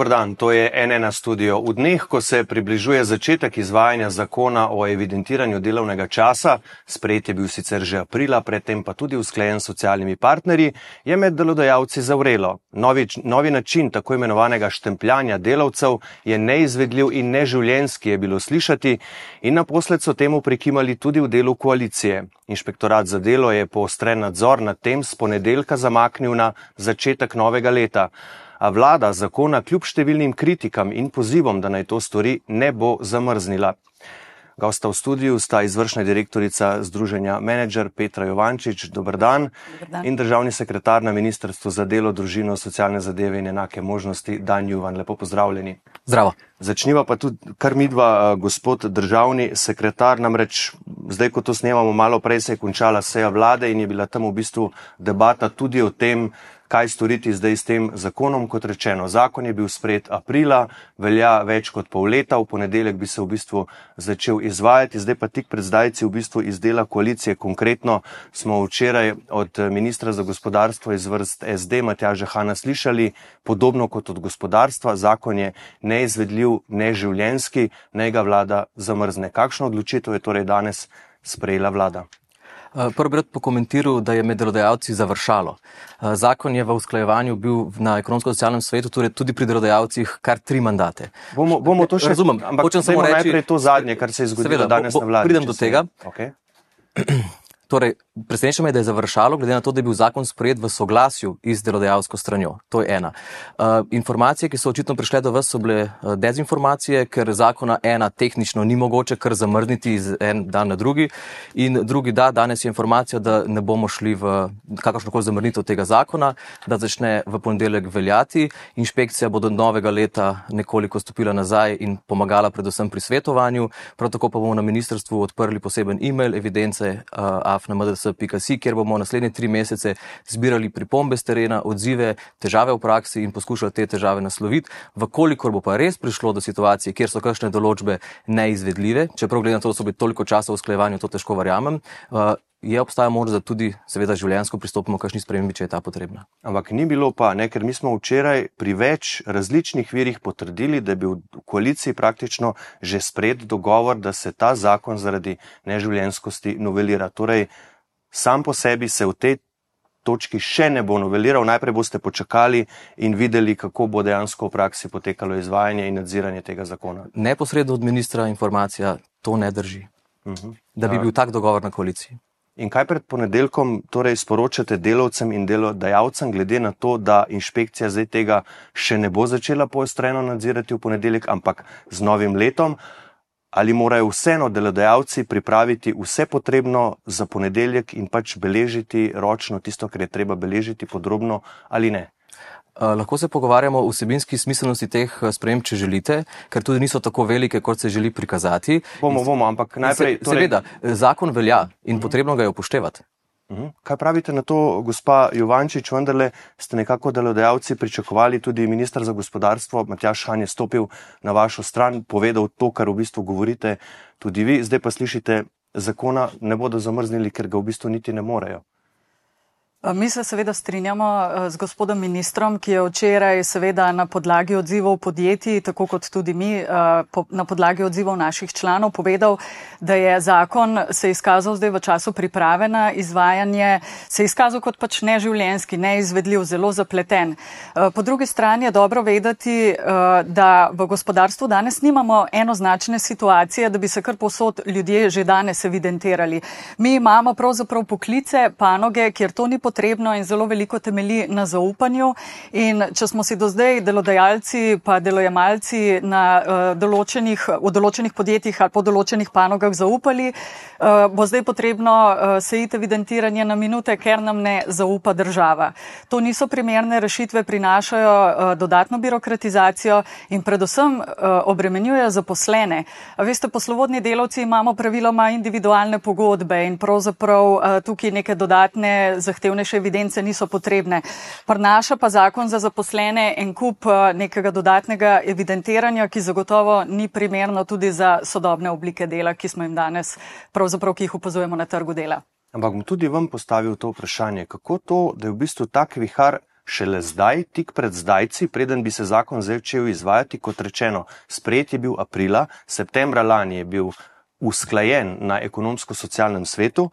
Dobro dan, to je NN studio. V dneh, ko se približuje začetek izvajanja zakona o evidentiranju delovnega časa, sprejet je bil sicer že aprila, predtem pa tudi usklajen s socialnimi partnerji, je med delodajalci zavrelo. Novi, novi način tako imenovanega štempljanja delavcev je neizvedljiv in neživljenski, je bilo slišati in naposled so temu prikimali tudi v delu koalicije. Inšpektorat za delo je poostren nadzor nad tem z ponedeljka zamaknil na začetek novega leta a vlada zakona kljub številnim kritikam in pozivom, da naj to stori, ne bo zamrznila. Gosta v studiu sta izvršna direktorica Združenja Manager Petra Jovančič, dober dan, dober dan, in državni sekretar na Ministrstvu za delo, družino, socialne zadeve in enake možnosti, Dan Juvan. Lepo pozdravljeni. Zdravo. Začniva pa tudi kar midva, gospod državni sekretar, namreč zdaj, ko to snemamo, malo prej se je končala seja vlade in je bila tam v bistvu debata tudi o tem, kaj storiti zdaj s tem zakonom. Kot rečeno, zakon je bil sprejet aprila, velja več kot pol leta, v ponedeljek bi se v bistvu začel izvajati, zdaj pa tik pred zdajci v bistvu izdela koalicije. Konkretno smo včeraj od ministra za gospodarstvo iz vrst SD Matjaža Hanna slišali, podobno kot od gospodarstva, zakon je neizvedljiv, neživljenski, naj ga vlada zamrzne. Kakšno odločitev je torej danes sprejela vlada? Eh, prvi bi rad pokomentiral, da je med delodajalci završalo. Eh, zakon je v usklajevanju bil na ekonomsko-socialnem svetu, torej tudi pri delodajalcih, kar tri mandate. Bomo, bomo to še razumeli. Ampak hočem samo reči, da je to zadnje, kar se je zgodilo seveda, danes bo, bo, na vladi. Pridem do tega. Okay. Torej, preseneča me, da je završalo, glede na to, da je bil zakon sprejet v soglasju z delodajalsko stranjo. To je ena. Uh, informacije, ki so očitno prišle do vas, so bile uh, dezinformacije, ker zakona ena tehnično ni mogoče kar zamrzniti iz en dan na drugi. In drugi da, danes je informacija, da ne bomo šli v kakršnokoli zamrnitev tega zakona, da začne v ponedeljek veljati. Inšpekcija bo do novega leta nekoliko stopila nazaj in pomagala predvsem pri svetovanju. Prav tako pa bomo na ministrstvu odprli poseben e-mail, evidence. Uh, afnamds.si, kjer bomo naslednje tri mesece zbirali pripombe z terena, odzive, težave v praksi in poskušali te težave nasloviti. Vkolikor bo pa res prišlo do situacije, kjer so kakšne določbe neizvedljive, čeprav glede na to, da so bili toliko časa v usklajevanju, to težko verjamem. Uh, Je obstaja možnost, da tudi, seveda, življenjsko pristopimo k kakšni spremembi, če je ta potrebna. Ampak ni bilo pa, ne, ker mi smo včeraj pri več različnih virih potrdili, da je bil v koaliciji praktično že spred dogovor, da se ta zakon zaradi neživljenskosti novelira. Torej, sam po sebi se v tej točki še ne bo noveliral, najprej boste počakali in videli, kako bo dejansko v praksi potekalo izvajanje in nadziranje tega zakona. Neposredno od ministra informacija to ne drži. Uh mhm. -huh. Da bi bil tak dogovor na koaliciji. In kaj pred ponedeljkom torej sporočate delavcem in delodajalcem, glede na to, da inšpekcija zdaj tega še ne bo začela poostreno nadzirati v ponedeljek, ampak z novim letom? Ali morajo vseeno delodajalci pripraviti vse potrebno za ponedeljek in pač beležiti ročno tisto, kar je treba beležiti podrobno ali ne? Eh, lahko se pogovarjamo o vsebinski smiselnosti teh eh, sprememb, če želite, ker tudi niso tako velike, kot se želi prikazati. Bomo, bomo, ampak najprej. Se, torej... Seveda, eh, zakon velja in uh -huh. potrebno ga je upoštevati. Uh -huh. Kaj pravite na to, gospa Jovančič, vendarle ste nekako delodajalci pričakovali, tudi ministr za gospodarstvo Matjaš Han je stopil na vašo stran, povedal to, kar v bistvu govorite tudi vi, zdaj pa slišite, zakona ne bodo zamrznili, ker ga v bistvu niti ne morejo. Mi se seveda strinjamo z gospodom ministrom, ki je včeraj seveda na podlagi odzivov podjetij, tako kot tudi mi, na podlagi odzivov naših članov povedal, da je zakon se izkazal zdaj v času priprave na izvajanje, se izkazal kot pač neživljenski, neizvedljiv, zelo zapleten. Po drugi strani je dobro vedeti, da v gospodarstvu danes nimamo enoznačne situacije, da bi se kar posod ljudje že danes evidentirali. Mi imamo pravzaprav poklice, panoge, kjer to ni potrebno potrebno in zelo veliko temelji na zaupanju. In če smo si do zdaj delodajalci pa delojemalci na, uh, določenih, v določenih podjetjih ali po določenih panogah zaupali, uh, bo zdaj potrebno uh, sejiti evidentiranje na minute, ker nam ne zaupa država. To niso primerne rešitve, prinašajo dodatno birokratizacijo in predvsem obremenjujejo zaposlene. Veste, poslovodni delavci imamo praviloma individualne pogodbe in pravzaprav tukaj neke dodatne zahtevne najosnovnejše evidence niso potrebne. Prnaša pa zakon za zaposlene en kup uh, nekega dodatnega evidentiranja, ki zagotovo ni primerno tudi za sodobne oblike dela, ki smo jim danes, pravzaprav, ki jih upozujemo na trgu dela. Ampak bom tudi vam postavil to vprašanje, kako to, da je v bistvu tak vihar šele zdaj, tik pred zdajci, preden bi se zakon začel izvajati, kot rečeno, sprejet je bil aprila, septembra lani je bil usklajen na ekonomsko-socialnem svetu.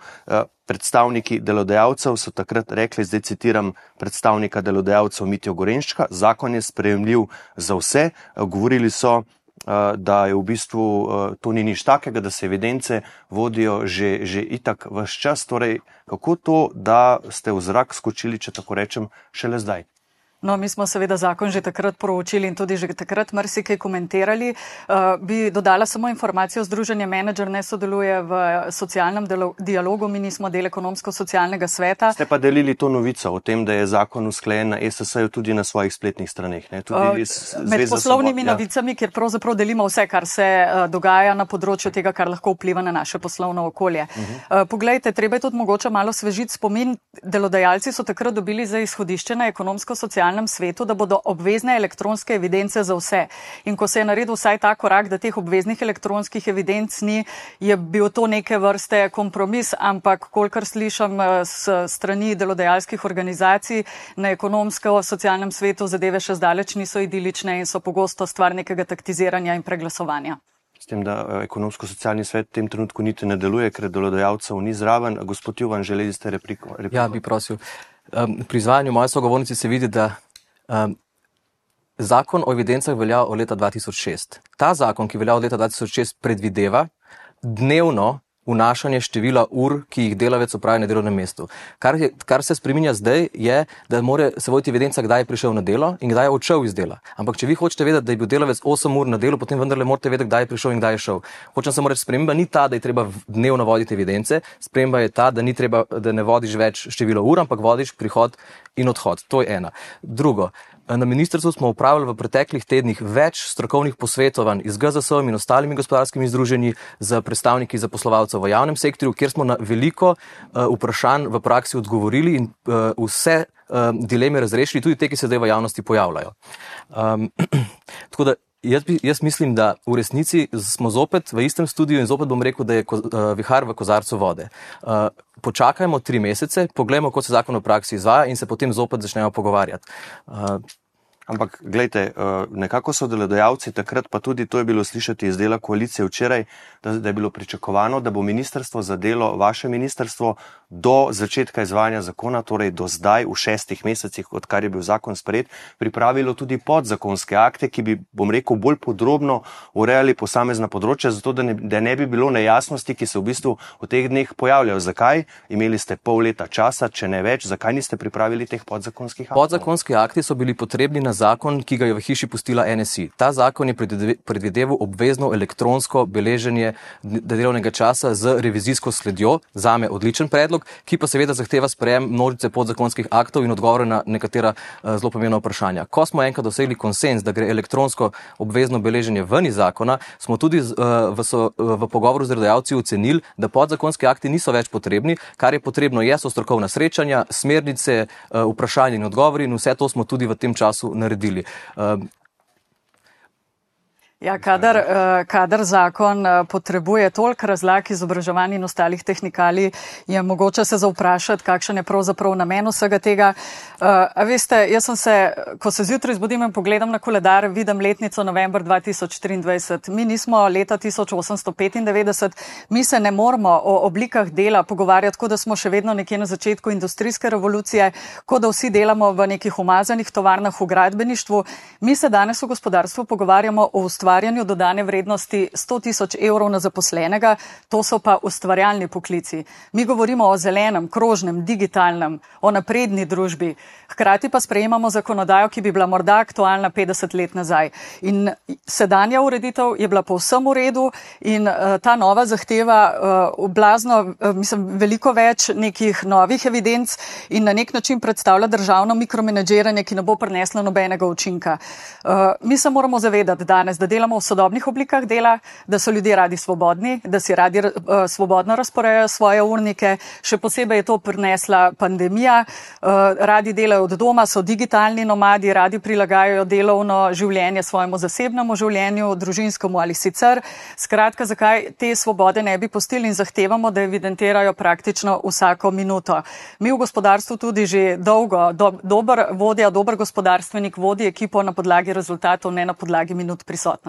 Eh, predstavniki delodajalcev so takrat rekli, zdaj citiram predstavnika delodajalcev Mitijo Gorenščka, zakon je sprejemljiv za vse. Eh, govorili so, eh, da je v bistvu to ni nič takega, da se evidence vodijo že, že itak vse čas. Torej, kako to, da ste v zrak skočili, če tako rečem, šele zdaj? No, mi smo seveda zakon že takrat proučili in tudi že takrat marsikaj komentirali. Uh, bi dodala samo informacijo, Združenje Manager ne sodeluje v socialnem dialogu, mi nismo del ekonomsko-socialnega sveta. Ste pa delili to novico o tem, da je zakon usklejen na SSA-ju tudi na svojih spletnih straneh. Uh, med poslovnimi ja. novicami, kjer pravzaprav delimo vse, kar se uh, dogaja na področju tega, kar lahko vpliva na naše poslovno okolje. Uh -huh. uh, poglejte, treba je tudi mogoče malo svežiti spomin. Delodajalci so takrat dobili za izhodišče na ekonomsko-socialnem digitalnem svetu, da bodo obvezne elektronske evidence za vse. In ko se je naredil vsaj ta korak, da teh obveznih elektronskih evidenc ni, je bil to neke vrste kompromis, ampak kolikor slišam eh, s strani delodajalskih organizacij na ekonomsko-socialnem svetu, zadeve še zdaleč niso idilične in so pogosto stvar nekega taktiziranja in preglasovanja. S tem, da eh, ekonomsko-socialni svet v tem trenutku niti ne deluje, ker delodajalcev ni zraven. Gospod Juvan, želeli ste repliko? repliko? Ja, bi prosil. Um, pri izvajanju moje sogovornice se vidi, da um, zakon o evidencah velja od leta 2006. Ta zakon, ki velja od leta 2006, predvideva dnevno vnašanje števila ur, ki jih delavec opravi na delovnem mestu. Kar, je, kar se spreminja zdaj, je, da mora se voditi evidenca, kdaj je prišel na delo in kdaj je odšel iz dela. Ampak, če vi hočete vedeti, da je bil delavec 8 ur na delu, potem vendarle morate vedeti, kdaj je prišel in kdaj je šel. Hočem samo reči, sprememba ni ta, da je treba dnevno voditi evidence, sprememba je ta, da, treba, da ne vodiš več število ur, ampak vodiš prihod in odhod. To je ena. Drugo, Na ministrstvu smo upravili v preteklih tednih več strokovnih posvetovanj z GZS in ostalimi gospodarskimi združenji z predstavniki zaposlovalcev v javnem sektorju, kjer smo na veliko uh, vprašanj v praksi odgovorili in uh, vse uh, dileme razrešili, tudi te, ki se zdaj v javnosti pojavljajo. Um, tako da Jaz, jaz mislim, da v resnici smo zopet v istem studiu in zopet bom rekel, da je ko, uh, vihar v kozarcu vode. Uh, počakajmo tri mesece, pogledajmo, kako se zakon v praksi izvaja in se potem zopet začnemo pogovarjati. Uh, Ampak, gledajte, eh, nekako so delodajalci takrat, pa tudi to je bilo slišati iz dela koalicije včeraj, da, da je bilo pričakovano, da bo ministrstvo za delo, vaše ministrstvo, do začetka izvajanja zakona, torej do zdaj, v šestih mesecih, odkar je bil zakon sprejet, pripravilo tudi podzakonske akte, ki bi, bom rekel, bolj podrobno urejali posamezna področja, zato da ne, da ne bi bilo nejasnosti, ki se v bistvu v teh dneh pojavljajo. Zakaj? Imeli ste pol leta časa, če ne več, zakaj niste pripravili teh podzakonskih aktov? Podzakonski akti so bili potrebni na zakon, ki ga je v hiši pustila NSI. Ta zakon je predvideval obvezno elektronsko beleženje delovnega časa z revizijsko sledjo, zame odličen predlog, ki pa seveda zahteva sprejem množice podzakonskih aktov in odgovore na nekatera uh, zelo pomembna vprašanja. Ko smo enkrat dosegli konsens, da gre elektronsko obvezno beleženje ven iz zakona, smo tudi uh, v, so, v pogovoru z redajalci ocenili, da podzakonski akti niso več potrebni, kar je potrebno je so strokovna srečanja, smernice, uh, vprašanja in odgovori in vse to smo tudi v tem času naredili naredili. Ja, kadar, eh, kadar zakon eh, potrebuje toliko razlag izobraževanja in ostalih tehnikalij, je mogoče se zauprašati, kakšen je pravzaprav namen vsega tega. Eh, a veste, jaz sem se, ko se zjutraj zbudim in pogledam na koledar, vidim letnico novembr 2023. Mi nismo leta 1895, mi se ne moramo o oblikah dela pogovarjati, kot da smo še vedno nekje na začetku industrijske revolucije, kot da vsi delamo v nekih umazanih tovarnah v gradbeništvu. Mi se danes v gospodarstvu pogovarjamo o ustvarjanju ustvarjanju dodane vrednosti 100 tisoč evrov na zaposlenega, to so pa ustvarjalni poklici. Mi govorimo o zelenem, krožnem, digitalnem, o napredni družbi, hkrati pa sprejemamo zakonodajo, ki bi bila morda aktualna 50 let nazaj. In sedanja ureditev je bila povsem v redu in uh, ta nova zahteva uh, blazno, uh, mislim, veliko več nekih novih evidenc in na nek način predstavlja državno mikromenedžeranje, ki ne bo prineslo nobenega učinka. Uh, mi se moramo zavedati danes, da delamo v sodobnih oblikah dela, da so ljudje radi svobodni, da si radi uh, svobodno razporejajo svoje urnike. Še posebej je to prinesla pandemija. Uh, radi delajo od doma, so digitalni nomadi, radi prilagajajo delovno življenje svojemu zasebnemu življenju, družinskemu ali sicer. Skratka, zakaj te svobode ne bi postili in zahtevamo, da evidentirajo praktično vsako minuto. Mi v gospodarstvu tudi že dolgo, do, dober vodja, dober gospodarstvenik vodi ekipo na podlagi rezultatov, ne na podlagi minut prisotnosti.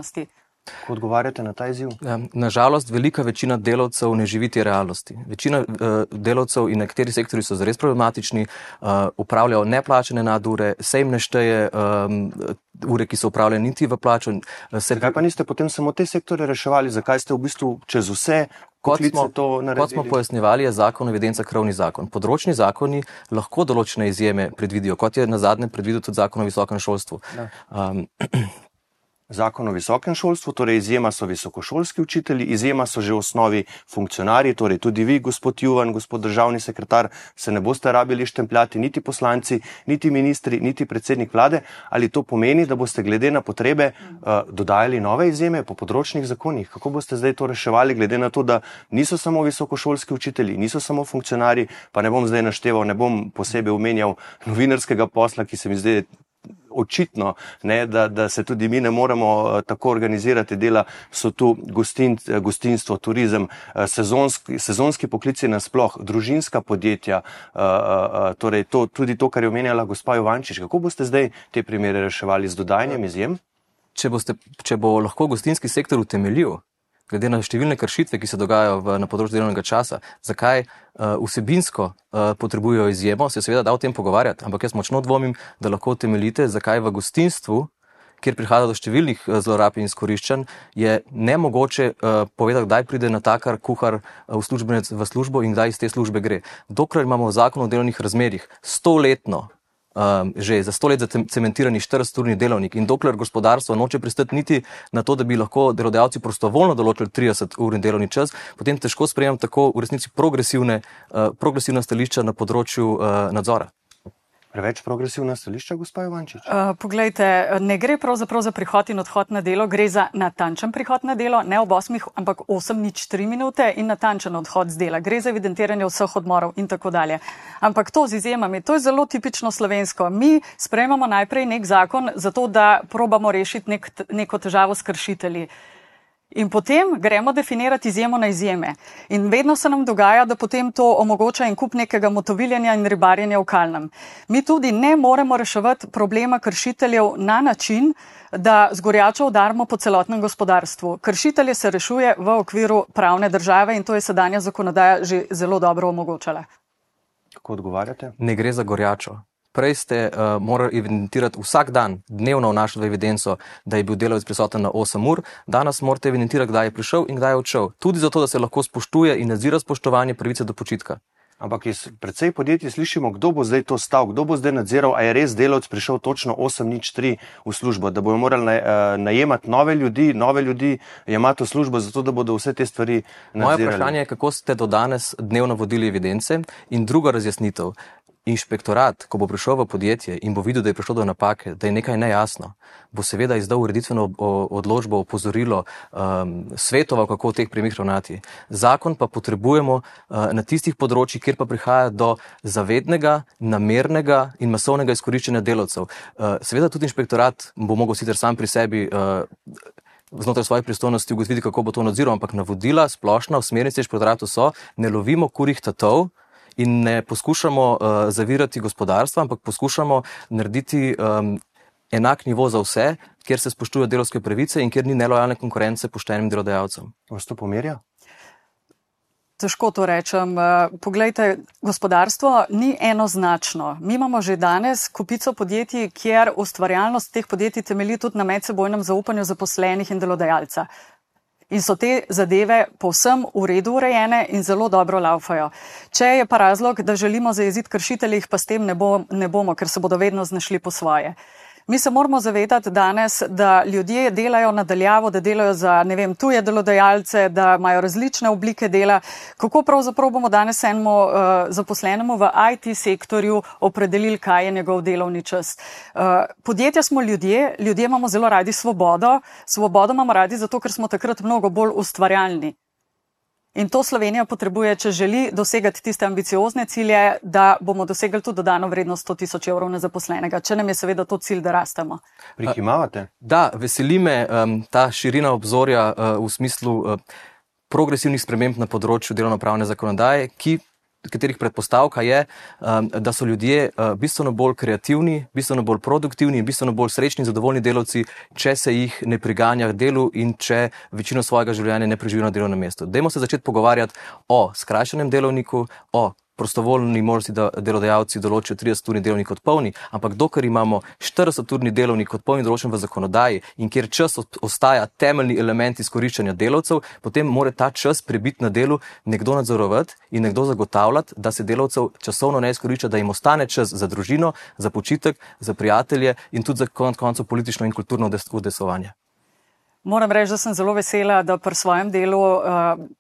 Kako odgovarjate na ta izziv? Nažalost, velika večina delavcev ne živi te realnosti. Večina uh, delavcev in nekateri sektori so zares problematični, uh, upravljajo neplačene nadure, se jim ne šteje um, ure, ki so upravljene niti v plačo. Zakaj pa niste potem samo te sektore reševali? Zakaj ste v bistvu čez vse Kot smo, kot smo pojasnjevali, je zakon o evidencah krovni zakon. Področni zakoni lahko določene izjeme predvidijo, kot je na zadnjem predvidel tudi zakon o visokem šolstvu. Um, Zakon o visokem šolstvu, torej izjema so visokošolski učitelji, izjema so že v osnovi funkcionarji, torej tudi vi, gospod Juvan, gospod državni sekretar, se ne boste rabili štempljati niti poslanci, niti ministri, niti predsednik vlade. Ali to pomeni, da boste glede na potrebe uh, dodajali nove izjeme po področnih zakonih? Kako boste zdaj to reševali, glede na to, da niso samo visokošolski učitelji, niso samo funkcionarji, pa ne bom zdaj našteval, ne bom posebej omenjal novinarskega posla, ki se mi zdaj očitno, ne, da, da se tudi mi ne moremo uh, tako organizirati dela, so tu gostin, gostinstvo, turizem, uh, sezonski, sezonski poklici nasploh, družinska podjetja, uh, torej to, tudi to, kar je omenjala gospa Jovančič. Kako boste zdaj te primere reševali z dodajanjem izjem? Če, boste, če bo lahko gostinski sektor utemeljil, glede na številne kršitve, ki se dogajajo v, na področju delovnega časa, zakaj uh, vsebinsko uh, potrebujejo izjemo, se seveda da o tem pogovarjati, ampak jaz močno dvomim, da lahko utemeljite, zakaj v gostinstvu, kjer prihaja do številnih uh, zlorab in izkoriščanj, je nemogoče uh, povedati, kdaj pride na takar kuhar uslužbenec v službo in kdaj iz te službe gre. Dokler imamo zakon o delovnih razmerjih, stoletno um, že za sto let zacementirani 40-urni delovnik in dokler gospodarstvo noče pristati niti na to, da bi lahko delodajalci prostovoljno določili 30-urni delovni čas, potem težko sprejemam tako v resnici progresivne, uh, progresivna stališča na področju uh, nadzora. Preveč progresivna stališča, gospod Ivančič? Uh, poglejte, ne gre pravzaprav za prihod in odhod na delo, gre za natančen prihod na delo, ne ob 8, ampak 8 nič 3 minute in natančen odhod z dela. Gre za evidentiranje vseh odmorov in tako dalje. Ampak to z izjemami, to je zelo tipično slovensko. Mi sprejemamo najprej nek zakon, zato da probamo rešiti nek, neko težavo s kršitelji. In potem gremo definirati izjemo na izjeme. In vedno se nam dogaja, da potem to omogoča en kup nekega motoviljenja in ribarjenja v kalnem. Mi tudi ne moremo reševati problema kršiteljev na način, da zgorjačo udarmo po celotnem gospodarstvu. Kršitelje se rešuje v okviru pravne države in to je sedanja zakonodaja že zelo dobro omogočala. Kako odgovarjate? Ne gre za gorjačo prej ste uh, morali evidentirati vsak dan, dnevno vnašati v evidenco, da je bil delavec prisoten na 8 ur, danes morate evidentirati, kdaj je prišel in kdaj je odšel. Tudi zato, da se lahko spoštuje in nadzira spoštovanje pravice do počitka. Ampak iz predvsej podjetij slišimo, kdo bo zdaj to stal, kdo bo zdaj nadziral, a je res delavec prišel točno 8-3 v službo, da bojo morali naj, uh, najemati nove ljudi, nove ljudi, jemati v službo, zato da bodo vse te stvari nadzirali. Moje vprašanje je, kako ste do danes dnevno vodili evidence in druga razjasnitev inšpektorat, ko bo prišel v podjetje in bo videl, da je prišlo do napake, da je nekaj nejasno, bo seveda izdal ureditveno odločbo, opozorilo, um, svetoval, kako v teh primerih ravnati. Zakon pa potrebujemo uh, na tistih področjih, kjer pa prihaja do zavednega, namernega in masovnega izkoriščanja delavcev. Uh, seveda tudi inšpektorat bo mogel sicer sam pri sebi. Uh, Znotraj svojih pristojnosti ugotoviti, kako bo to nadziral, ampak navodila, splošna usmerjenost inšpektoratu so, ne lovimo kurih tatov, in ne poskušamo uh, zavirati gospodarstva, ampak poskušamo narediti um, enak nivo za vse, kjer se spoštujejo delovske pravice in kjer ni nelojalne konkurence poštenim delodajalcem. Vas to pomerja? Težko to rečem. Eh, poglejte, gospodarstvo ni enoznačno. Mi imamo že danes kupico podjetij, kjer ustvarjalnost teh podjetij temelji tudi na medsebojnem zaupanju zaposlenih in delodajalca in so te zadeve povsem v redu urejene in zelo dobro laufajo. Če je pa razlog, da želimo zajeziti kršitelje, jih pa s tem ne, bo, ne bomo, ker se bodo vedno znašli po svoje. Mi se moramo zavedati danes, da ljudje delajo nadaljavo, da delajo za ne vem, tuje delodajalce, da imajo različne oblike dela. Kako pravzaprav bomo danes enemu uh, zaposlenemu v IT sektorju opredelili, kaj je njegov delovni čas? Uh, podjetja smo ljudje, ljudje imamo zelo radi svobodo. Svobodo imamo radi zato, ker smo takrat mnogo bolj ustvarjalni. In to Slovenija potrebuje, če želi dosegati tiste ambiciozne cilje, da bomo dosegli tudi dodano vrednost 100 tisoč evrov na zaposlenega, če nam je seveda to cilj, da rastemo. Prikimavate? Da, veseli me um, ta širina obzorja uh, v smislu uh, progresivnih sprememb na področju delovno-pravne zakonodaje, ki katerih predpostavka je, um, da so ljudje uh, bistveno bolj kreativni, bistveno bolj produktivni in bistveno bolj srečni in zadovoljni delavci, če se jih ne priganja k delu in če večino svojega življenja ne preživijo na delovnem mestu. Dajmo se začeti pogovarjati o skrajšanem delovniku, o prostovoljni možnosti, da delodajalci določijo 30-urni delovnik kot polni, ampak dokler imamo 40-urni delovnik kot polni določen v zakonodaji in kjer čas ostaja temeljni element izkoriščanja delavcev, potem mora ta čas prebiti na delu nekdo nadzorovati in nekdo zagotavljati, da se delavcev časovno ne izkorišča, da jim ostane čas za družino, za počitek, za prijatelje in tudi za konec koncev politično in kulturno udesovanje. Moram reči, da sem zelo vesela, da pri svojem delu uh,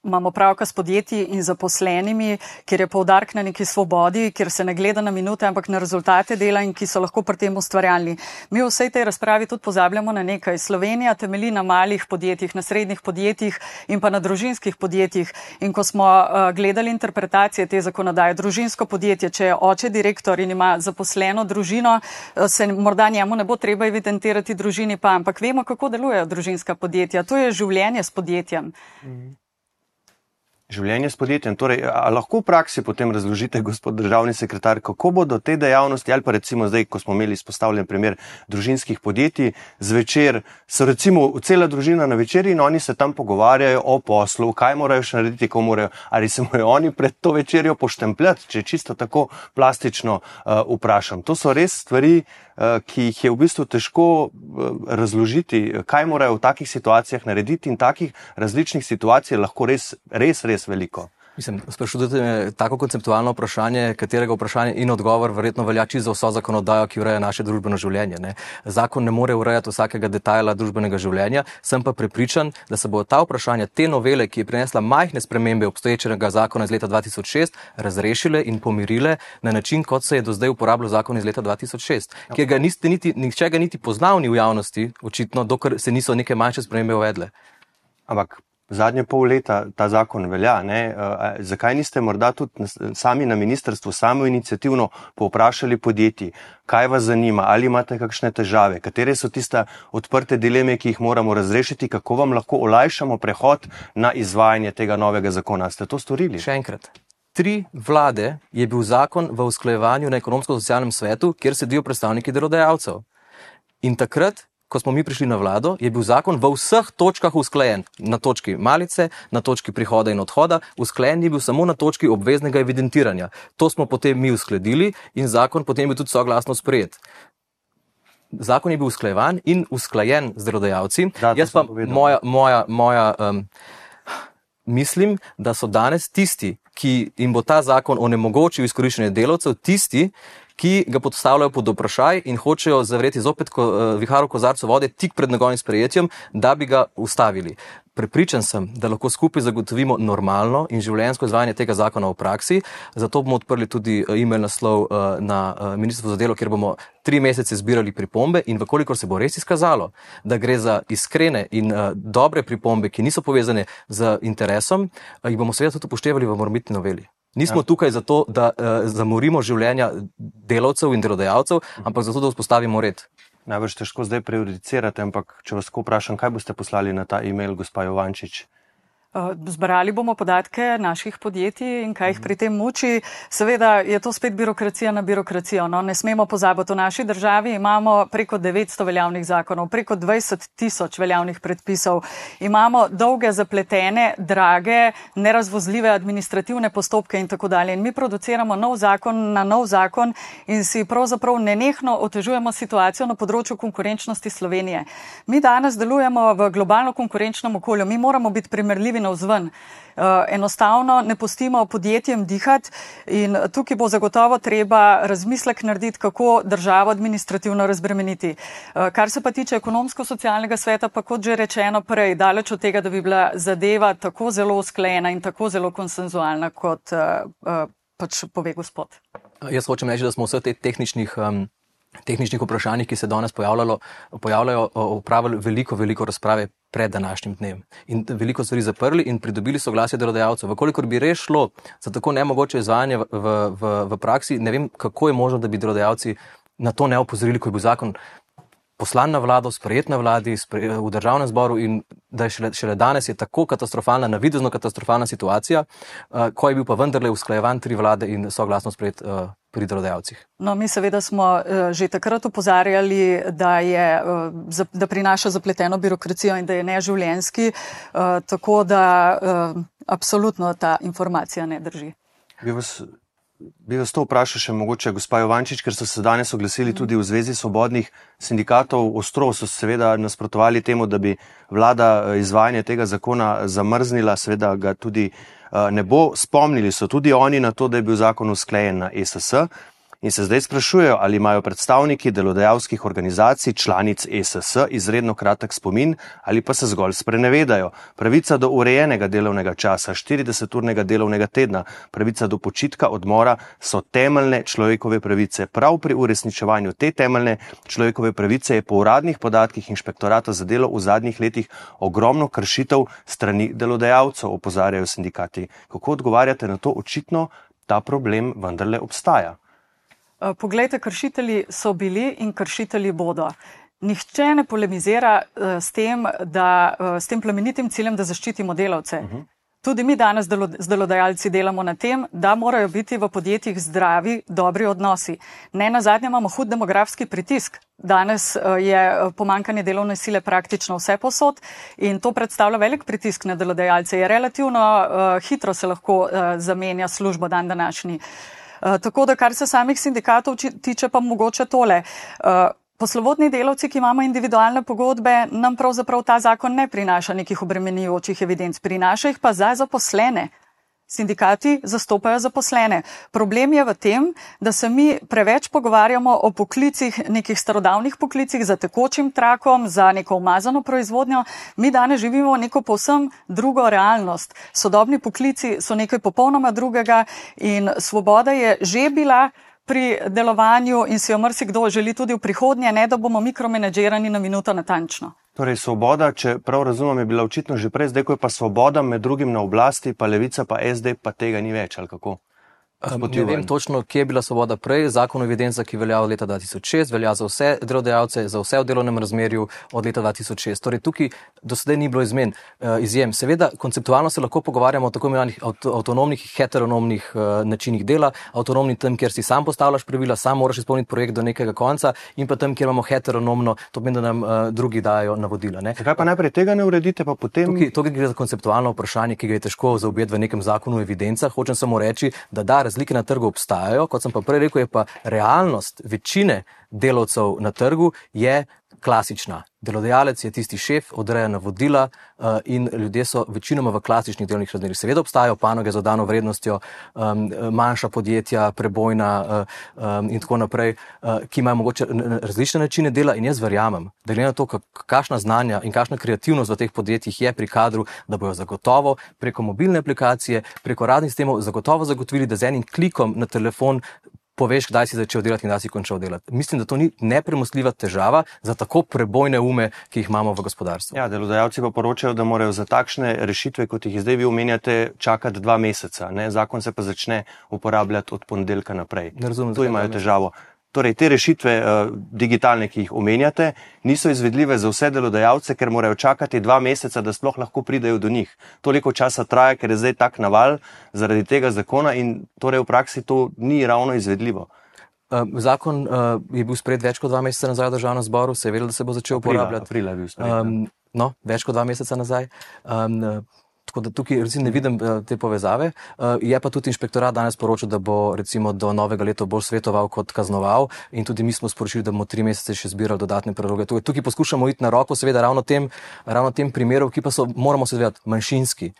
imamo pravka s podjetji in zaposlenimi, kjer je povdark na neki svobodi, kjer se ne gleda na minute, ampak na rezultate dela in ki so lahko pri tem ustvarjalni. Mi v vsej tej razpravi tudi pozabljamo na nekaj. Slovenija temeli na malih podjetjih, na srednjih podjetjih in pa na družinskih podjetjih. In ko smo uh, gledali interpretacije te zakonodaje, družinsko podjetje, če je oče direktor in ima zaposleno družino, uh, se morda njemu ne bo treba evidentirati družini pa, ampak vemo, kako delujejo družinska podjetja. To je življenje s podjetjem. Mhm. Življenje s podjetjem. Torej, lahko v praksi potem razložite, gospod državni sekretar, kako bodo te dejavnosti, ali pa recimo zdaj, ko smo imeli izpostavljen primer družinskih podjetij, zvečer so recimo cela družina na večerji in oni se tam pogovarjajo o poslu, kaj morajo še narediti, ko morajo, ali se morajo oni pred to večerjo poštempljati, če čisto tako plastično uh, vprašam. To so res stvari, uh, ki jih je v bistvu težko eh, razložiti, kaj morajo v takih situacijah narediti in takih različnih situacij lahko res, res, res veliko. Mislim, sprašujete me tako konceptualno vprašanje, katerega vprašanje in odgovor verjetno velja čisto za vso zakonodajo, ki ureja naše družbeno življenje. Ne. Zakon ne more urejati vsakega detajla družbenega življenja, sem pa prepričan, da se bo ta vprašanja, te novele, ki je prinesla majhne spremembe obstoječega zakona iz leta 2006, razrešile in pomirile na način, kot se je do zdaj uporabljal zakon iz leta 2006, ja. ki ga niste niti, nihče ga niti poznal ni v javnosti, očitno, dokler se niso neke manjše spremembe uvedle. Ampak zadnje pol leta ta zakon velja. Ne? Zakaj niste morda tudi sami na ministrstvu samo inicijativno povprašali podjetij, kaj vas zanima, ali imate kakšne težave, katere so tiste odprte dileme, ki jih moramo razrešiti, kako vam lahko olajšamo prehod na izvajanje tega novega zakona. Ste to storili? Še enkrat. Tri vlade je bil zakon v usklajevanju na ekonomsko-socialnem svetu, kjer sedijo predstavniki delodajalcev. In takrat ko smo mi prišli na vlado, je bil zakon v vseh točkah usklajen. Na točki malice, na točki prihoda in odhoda, usklajen je bil samo na točki obveznega evidentiranja. To smo potem mi uskladili in zakon potem je bil tudi soglasno sprejet. Zakon je bil usklajevan in usklajen z delodajalci. Da, Jaz pa moja, moja, moja um, mislim, da so danes tisti, ki jim bo ta zakon onemogočil izkoriščanje delavcev, tisti, ki ga postavljajo pod vprašaj in hočejo zavreti zopet ko, uh, viharu kozarcu vode tik pred njegovim sprejetjem, da bi ga ustavili. Prepričan sem, da lahko skupaj zagotovimo normalno in življenjsko izvajanje tega zakona v praksi. Zato bomo odprli tudi eh, e-mail naslov uh, na Ministrstvo za delo, kjer bomo tri mesece zbirali pripombe in vkolikor se bo res izkazalo, da gre za iskrene in dobre pripombe, ki niso povezane z interesom, jih bomo seveda tudi upoštevali v morbitni noveli. Nismo ja. tukaj zato, da uh, zamorimo življenja delavcev in delodajalcev, ampak zato, da vzpostavimo red. Najbrž težko zdaj prejudicirate, ampak če vas vprašam, kaj boste poslali na ta e-mail, gospa Jovančič? Eh, zbrali bomo podatke naših podjetij in kaj jih pri tem muči. Seveda je to spet birokracija na birokracijo. No, ne smemo pozabiti, v naši državi imamo preko 900 veljavnih zakonov, preko 20 tisoč veljavnih predpisov. Imamo dolge, zapletene, drage, nerazvozljive administrativne postopke in tako dalje. In mi produciramo nov zakon na nov zakon in si pravzaprav nenehno otežujemo situacijo na področju konkurenčnosti Slovenije. Mi danes delujemo v globalno konkurenčnem okolju. Mi moramo biti primerljivi navzven. Enostavno ne pustimo podjetjem dihati in tukaj bo zagotovo treba razmislek narediti, kako državo administrativno razbremeniti. Kar se pa tiče ekonomsko-socialnega sveta, pa kot že rečeno prej, daleč od tega, da bi bila zadeva tako zelo usklajena in tako zelo konsenzualna, kot pač pove gospod. Jaz hočem reči, da smo vse te tehničnih. Um tehničnih vprašanjih, ki se danes pojavljajo, upravili veliko, veliko razprave pred današnjim dnem. In veliko stvari zaprli in pridobili soglasje delodajalcev. Vkolikor bi res šlo za tako nemogoče izvajanje v, v, v praksi, ne vem, kako je možno, da bi delodajalci na to ne opozorili, ko je bil zakon poslan na vlado, sprejet na vladi, sprejet v državnem zboru in da je šele, šele danes je tako katastrofalna, navidezno katastrofalna situacija, uh, ko je bil pa vendarle usklajevan tri vlade in soglasno sprejet uh, pri delodajalcih. No, mi seveda smo uh, že takrat upozarjali, da, je, uh, da prinaša zapleteno birokracijo in da je neživljenski, uh, tako da absolutno ta informacija ne drži. Bi vas Bi vas to vprašal še mogoče, gospa Jovančič, ker so se danes oglasili tudi v Zvezi svobodnih sindikatov. Ostro so seveda nasprotovali temu, da bi vlada eh, izvajanje tega zakona zamrznila, seveda ga tudi uh, ne bo. Spomnili so tudi oni na to, da je bil zakon usklejen na ESS. In se zdaj sprašujejo, ali imajo predstavniki delodajalskih organizacij, članic ESS, izredno kratek spomin ali pa se zgolj sprenevedajo. Pravica do urejenega delovnega časa, 40-urnega delovnega tedna, pravica do počitka, odmora so temeljne človekove pravice. Prav pri uresničevanju te temeljne človekove pravice je po uradnih podatkih inšpektorata za delo v zadnjih letih ogromno kršitev strani delodajalcev, opozarjajo sindikati. Kako odgovarjate na to? Očitno ta problem vendarle obstaja. Eh, poglejte, kršitelji so bili in kršitelji bodo. Nihče ne polemizira uh, s, tem, da, uh, s tem plemenitim ciljem, da zaščitimo delavce. Uh mhm. -huh. Tudi mi danes z delodajalci delamo na tem, da morajo biti v podjetjih zdravi, dobri odnosi. Ne na zadnje imamo hud demografski pritisk. Danes je pomankanje delovne sile praktično vse posod in to predstavlja velik pritisk na delodajalce. Je relativno uh, hitro se lahko uh, zamenja službo dan današnji. Uh, Eh, tako da, kar se samih sindikatov tiče, pa mogoče tole. Uh, Poslovodni delavci, ki imamo individualne pogodbe, nam pravzaprav ta zakon ne prinaša nekih obremenjujočih evidenc, prinaša jih pa za zaposlene. Sindikati zastopajo zaposlene. Problem je v tem, da se mi preveč pogovarjamo o poklicih, nekih starodavnih poklicih za tekočim trakom, za neko umazano proizvodnjo. Mi danes živimo neko povsem drugo realnost. Sodobni poklici so nekaj popolnoma drugega in svoboda je že bila pri delovanju in si jo mrsikdo želi tudi v prihodnje, ne da bomo mikromenedžerani na minuto natančno. Torej, svoboda, če prav razumem, je bila očitno že prej, zdaj ko je pa svoboda med drugim na oblasti, pa levica, pa SD, pa tega ni več, ali kako? Ne vem točno, kje je bila svoboda prej. Zakon o evidencah, ki velja od leta 2006, velja za vse delodajalce, za vse v delovnem razmerju od leta 2006. Torej, tukaj do sedaj ni bilo izmen, uh, izjem. Seveda, konceptualno se lahko pogovarjamo o tako imenovanih avtonomnih, heteronomnih uh, načinih dela. Avtonomni tam, kjer si sam postavljaš pravila, sam moraš izpolniti projekt do nekega konca, in pa tam, kjer imamo heteronomno, to pomeni, da nam uh, drugi dajo navodila. Ne? Zakaj pa najprej tega ne uredite, pa potem? Tukaj, tukaj gre za konceptualno vprašanje, ki ga je težko zaobjeti v nekem zakonu o evidencah. Hočem samo reči, da da razlike na trgu obstajajo, kot sem pa prej rekel, je pa realnost večine delavcev na trgu je klasična. Delodajalec je tisti šef, odreja navodila uh, in ljudje so večinoma v klasičnih delovnih razmerah. Seveda obstajajo panoge z dodano vrednostjo, um, manjša podjetja, prebojna uh, um, in tako naprej, uh, ki imajo mogoče različne načine dela in jaz verjamem, da glede na to, kakšna znanja in kakšna kreativnost v teh podjetjih je pri kadru, da bojo zagotovo preko mobilne aplikacije, preko raznih sistemov zagotovo zagotovili, da z enim klikom na telefon poveš, kdaj si začel delati in kdaj si končal delati. Mislim, da to ni nepremostljiva težava za tako prebojne ume, ki jih imamo v gospodarstvu. Ja, delodajalci pa poročajo, da morajo za takšne rešitve, kot jih zdaj vi omenjate, čakati dva meseca. Ne? Zakon se pa začne uporabljati od ponedeljka naprej. Ne razumem. Tu imajo težavo. Torej, te rešitve uh, digitalne, ki jih omenjate, niso izvedljive za vse delodajalce, ker morajo čakati dva meseca, da sploh lahko pridejo do njih. Toliko časa traja, ker je zdaj tak naval zaradi tega zakona in torej v praksi to ni ravno izvedljivo. Zakon uh, je bil sprejet več kot dva meseca nazaj v državnem zboru, se je vedelo, da se bo začel uporabljati. Aprila je bil sprejet. Um, no, več kot dva meseca nazaj. Um, Tako da tukaj ne vidim uh, te povezave. Uh, je pa tudi inšpektorat danes poročal, da bo recimo do novega leta bolj svetoval kot kaznoval in tudi mi smo sporočili, da bomo tri mesece še zbirali dodatne predloge. Tukaj, tukaj poskušamo iti na roko, seveda ravno tem, ravno tem primerov, ki pa so, moramo se zavedati, manjšinski.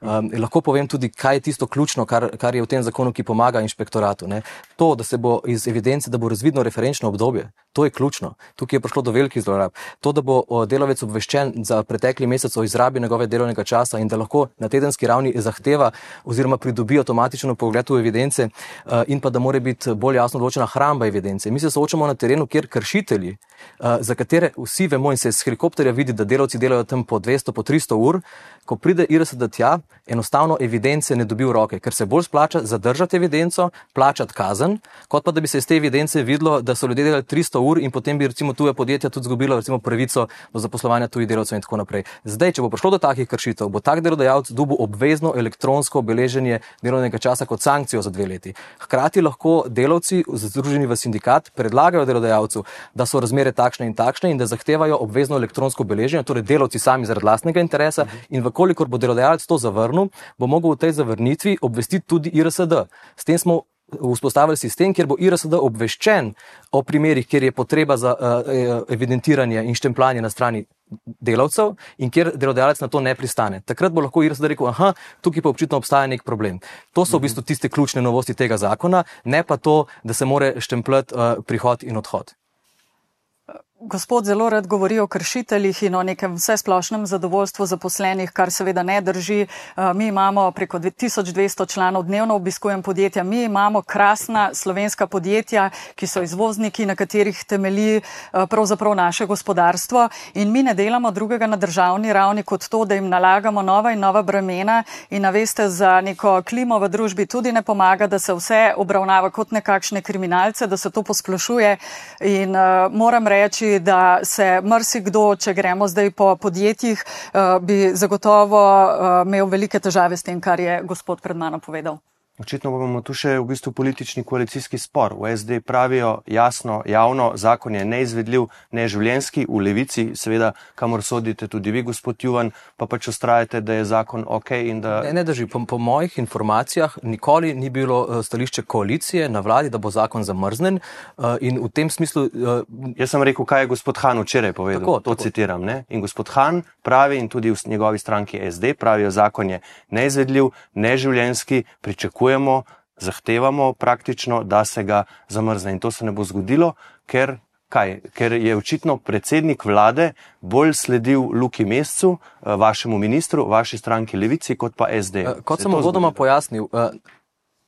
Um, lahko povem tudi, kaj je tisto ključno, kar, kar je v tem zakonu, ki pomaga inšpektoratu. Ne. To, da se bo iz evidence, da bo razvidno referenčno obdobje, to je ključno. Tukaj je prišlo do velikih zlorab. To, da bo delavec obveščen za pretekli mesec o izrabi njegove delovnega časa in da lahko na tedenski ravni zahteva oziroma pridobi avtomatično pogled v evidence uh, in pa da mora biti bolj jasno določena hramba evidence. Mi se soočamo na terenu, kjer kršitelji, uh, za katere vsi vemo in se z helikopterja vidi, da delavci delajo tam po 200, po 300 ur, ko pride IRSD tja, enostavno evidence ne dobi v roke, ker se bolj splača zadržati evidenco, plačati kazen, kot pa da bi se iz te evidence videlo, da so ljudje delali 300 ur in potem bi recimo tuje podjetja tudi izgubilo recimo pravico do zaposlovanja tujih delavcev in tako naprej. Zdaj, če bo prišlo do takih kršitev, bo tak delodajalec dobil obvezno elektronsko beleženje delovnega časa kot sankcijo za dve leti. Hkrati lahko delavci, združeni v sindikat, predlagajo delodajalcu, da so razmere takšne in takšne in da zahtevajo obvezno elektronsko beleženje, torej delavci sami zaradi lastnega interesa in vkolikor bo delodajalec to zavrnil, bo mogel v tej zavrnitvi obvestiti tudi IRSD. S tem smo vzpostavili sistem, kjer bo IRSD obveščen o primerih, kjer je potreba za uh, evidentiranje in štempljanje na strani delavcev in kjer delodajalec na to ne pristane. Takrat bo lahko IRSD rekel, aha, tukaj pa očitno obstaja nek problem. To so v bistvu tiste ključne novosti tega zakona, ne pa to, da se more štempljati uh, prihod in odhod. Gospod zelo rad govori o kršiteljih in o nekem vsesplošnem zadovoljstvu zaposlenih, kar seveda ne drži. Eh, mi imamo preko 1200 članov dnevno obiskujem podjetja, mi imamo krasna slovenska podjetja, ki so izvozniki, na katerih temelji eh, pravzaprav naše gospodarstvo. In mi ne delamo drugega na državni ravni kot to, da jim nalagamo nova in nova bremena. In naveste za neko klimo v družbi tudi ne pomaga, da se vse obravnava kot nekakšne kriminalce, da se to posplošuje. In uh, moram reči, da se mrsikdo, če gremo zdaj po podjetjih, eh, bi zagotovo eh, imel velike težave s tem, kar je gospod pred mano povedal. Očitno bomo tu še v bistvu politični koalicijski spor. V SD pravijo jasno, javno, zakon je neizvedljiv, neživljenski, v levici, seveda, kamor sodite tudi vi, gospod Juvan, pa pač ustrajate, da je zakon ok. Da... Ne, ne drži. Po, po mojih informacijah nikoli ni bilo uh, stališče koalicije na vladi, da bo zakon zamrznen. Uh, in v tem smislu. Uh, Jaz sem rekel, kaj je gospod Han včeraj povedal. Tako, to tako. citiram. Ne? In gospod Han pravi, in tudi v njegovi stranki SD pravijo, zakon je neizvedljiv, neživljenski, pričakuje pričakujemo, zahtevamo praktično, da se ga zamrzne. In to se ne bo zgodilo, ker, kaj, ker je očitno predsednik vlade bolj sledil Luki Mescu, eh, vašemu ministru, vaši stranki Levici, kot pa SD. Eh, kot sem uvodoma pojasnil, eh,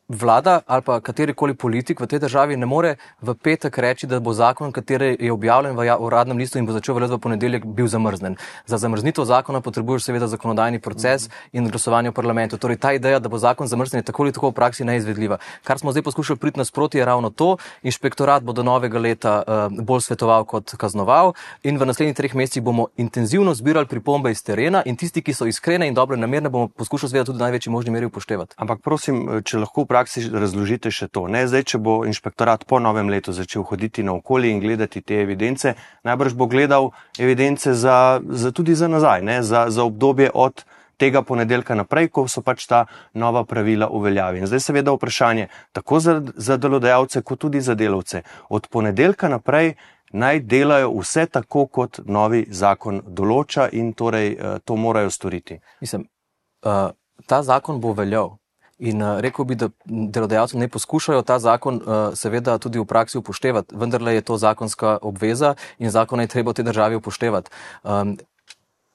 vlada ali pa katerikoli politik v tej državi ne more v petek reči, da bo zakon, kateri je objavljen v ja-, uradnem listu in bo začel veljati v ponedeljek, bil zamrznen. Za zamrznitev zakona potrebuješ seveda zakonodajni proces in glasovanje v parlamentu. Torej ta ideja, da bo zakon zamrznjen, je tako ali tako v praksi neizvedljiva. Kar smo zdaj poskušali priti nasproti, je ravno to. Inšpektorat bo do novega leta uh, bolj svetoval kot kaznoval in v naslednjih treh mesecih bomo intenzivno zbirali pripombe iz terena in tisti, ki so iskrene in dobre namerne, bomo poskušali seveda tudi v največji možni meri upoštevati. Ampak prosim, če lahko praksi razložite še to. Ne? Zdaj, če bo inšpektorat po novem letu začel hoditi na okolje in gledati te evidence, najbrž bo gledal evidence za, za tudi za nazaj, za, za obdobje od tega ponedeljka naprej, ko so pač ta nova pravila uveljavi. In zdaj seveda vprašanje tako za, za delodajalce, kot tudi za delavce. Od ponedeljka naprej naj delajo vse tako, kot novi zakon določa in torej uh, to morajo storiti. Mislim, uh, ta zakon bo veljal. In uh, rekel bi, da delodajalci ne poskušajo ta zakon uh, seveda tudi v praksi upoštevati, vendar je to zakonska obveza in zakon je treba v tej državi upoštevati. Um,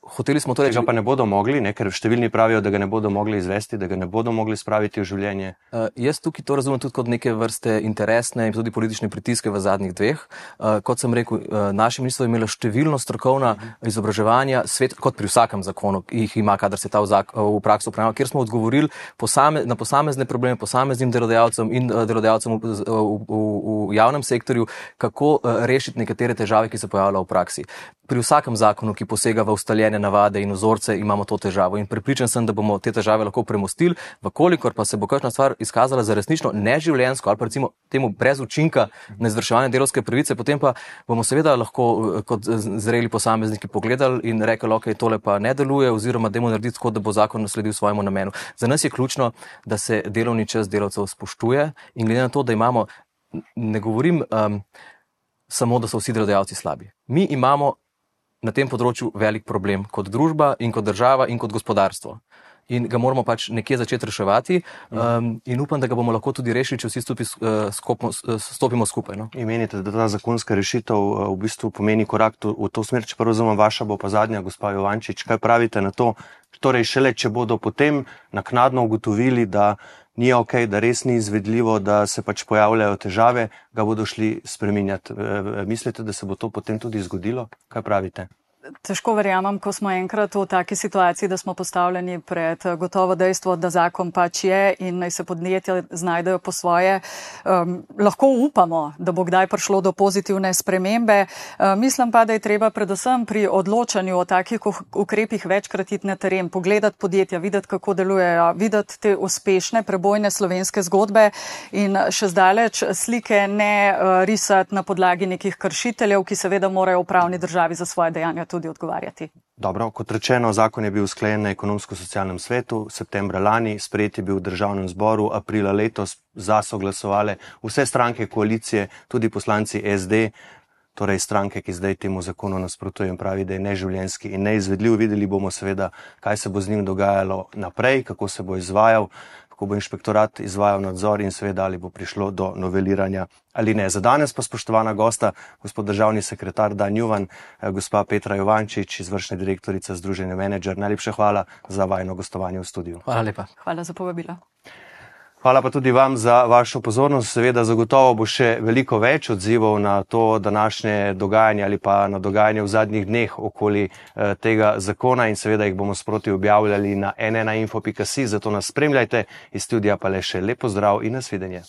Hoteli smo torej, da ga ne bodo mogli, ne, ker številni pravijo, da ga ne bodo mogli izvesti, da ga ne bodo mogli spraviti v življenje. Uh, jaz tukaj to razumem tudi kot neke vrste interesne in tudi politične pritiske v zadnjih dveh. Uh, kot sem rekel, uh, naše ministrstvo je imelo številno strokovna izobraževanja, svet, kot pri vsakem zakonu, ki jih ima, kadar se ta v, zak, v prakso upravlja, kjer smo odgovorili posame, na posamezne probleme, posameznim delodajalcem in uh, delodajalcem v, v, v, v javnem sektorju, kako uh, rešiti nekatere težave, ki se pojavljajo v praksi. Pri vsakem zakonu, ki posega v ustaljene ustaljene navade in vzorce, imamo to težavo. In pripričan sem, da bomo te težave lahko premostili, vkolikor pa se bo kakšna stvar izkazala za resnično neživljensko ali pa recimo temu brez učinka na izvrševanje delovske pravice, potem pa bomo seveda lahko eh, kot zreli posamezniki pogledali in rekli, ok, tole pa ne deluje oziroma demo narediti tako, da bo zakon nasledil svojemu namenu. Za nas je ključno, da se delovni čas delavcev spoštuje in glede na to, da imamo, ne govorim um, samo, da so vsi delodajalci slabi. Mi imamo na tem področju velik problem kot družba in kot država in kot gospodarstvo. in ga moramo pač nekje začeti reševati. Um, in upam, da ga bomo lahko tudi rešili, če vsi stupi, uh, skupno, uh, stopimo skupaj. No. In menite, da ta zakonska rešitev uh, v bistvu pomeni korak to, v to smer, če pa razumem, vaša bo pa zadnja, gospa Jovančič. Kaj pravite na to? Torej, šele če bodo potem naknadno ugotovili, da ni ok, da res ni izvedljivo, da se pač pojavljajo težave, ga bodo šli spreminjati. Mislite, da se bo to potem tudi zgodilo? Kaj pravite? Težko verjamem, ko smo enkrat v taki situaciji, da smo postavljeni pred eh, gotovo dejstvo, da zakon pač je in naj se podnetje znajdejo po svoje. Um, lahko upamo, da bo kdaj prišlo do pozitivne spremembe. Um, mislim pa, da je treba predvsem pri odločanju o takih ukrepih večkrat iti na teren, pogledati podjetja, videti, kako delujejo, videti te uspešne prebojne slovenske zgodbe in še zdaleč slike ne uh, risati na podlagi nekih kršiteljev, ki seveda morajo v pravni državi za svoje dejanja tudi tudi odgovarjati. Dobro, kot rečeno, zakon je bil sklenjen na ekonomsko-socialnem svetu, septembra lani, sprejet je bil v državnem zboru, aprila letos za so glasovale vse stranke koalicije, tudi poslanci SD, torej stranke, ki zdaj temu zakonu nasprotujejo in pravi, da je neživljenski in neizvedljiv. Videli bomo seveda, kaj se bo z njim dogajalo naprej, kako se bo izvajal ko bo inšpektorat izvajal nadzor in seveda ali bo prišlo do noveliranja ali ne. Za danes pa spoštovana gosta, gospod državni sekretar Dan Juvan, eh, gospa Petra Jovančič, izvršna direktorica Združenja Manager. Najlepša hvala za vajno gostovanje v studiu. Hvala lepa. Hvala za povabilo. Hvala pa tudi vam za vašo pozornost. Seveda zagotovo bo še veliko več odzivov na to današnje dogajanje ali pa na dogajanje v zadnjih dneh okoli eh, tega zakona in seveda jih bomo sproti objavljali na nnainfo.si, zato nas spremljajte iz studija pa le še lepo zdrav in nasvidenje.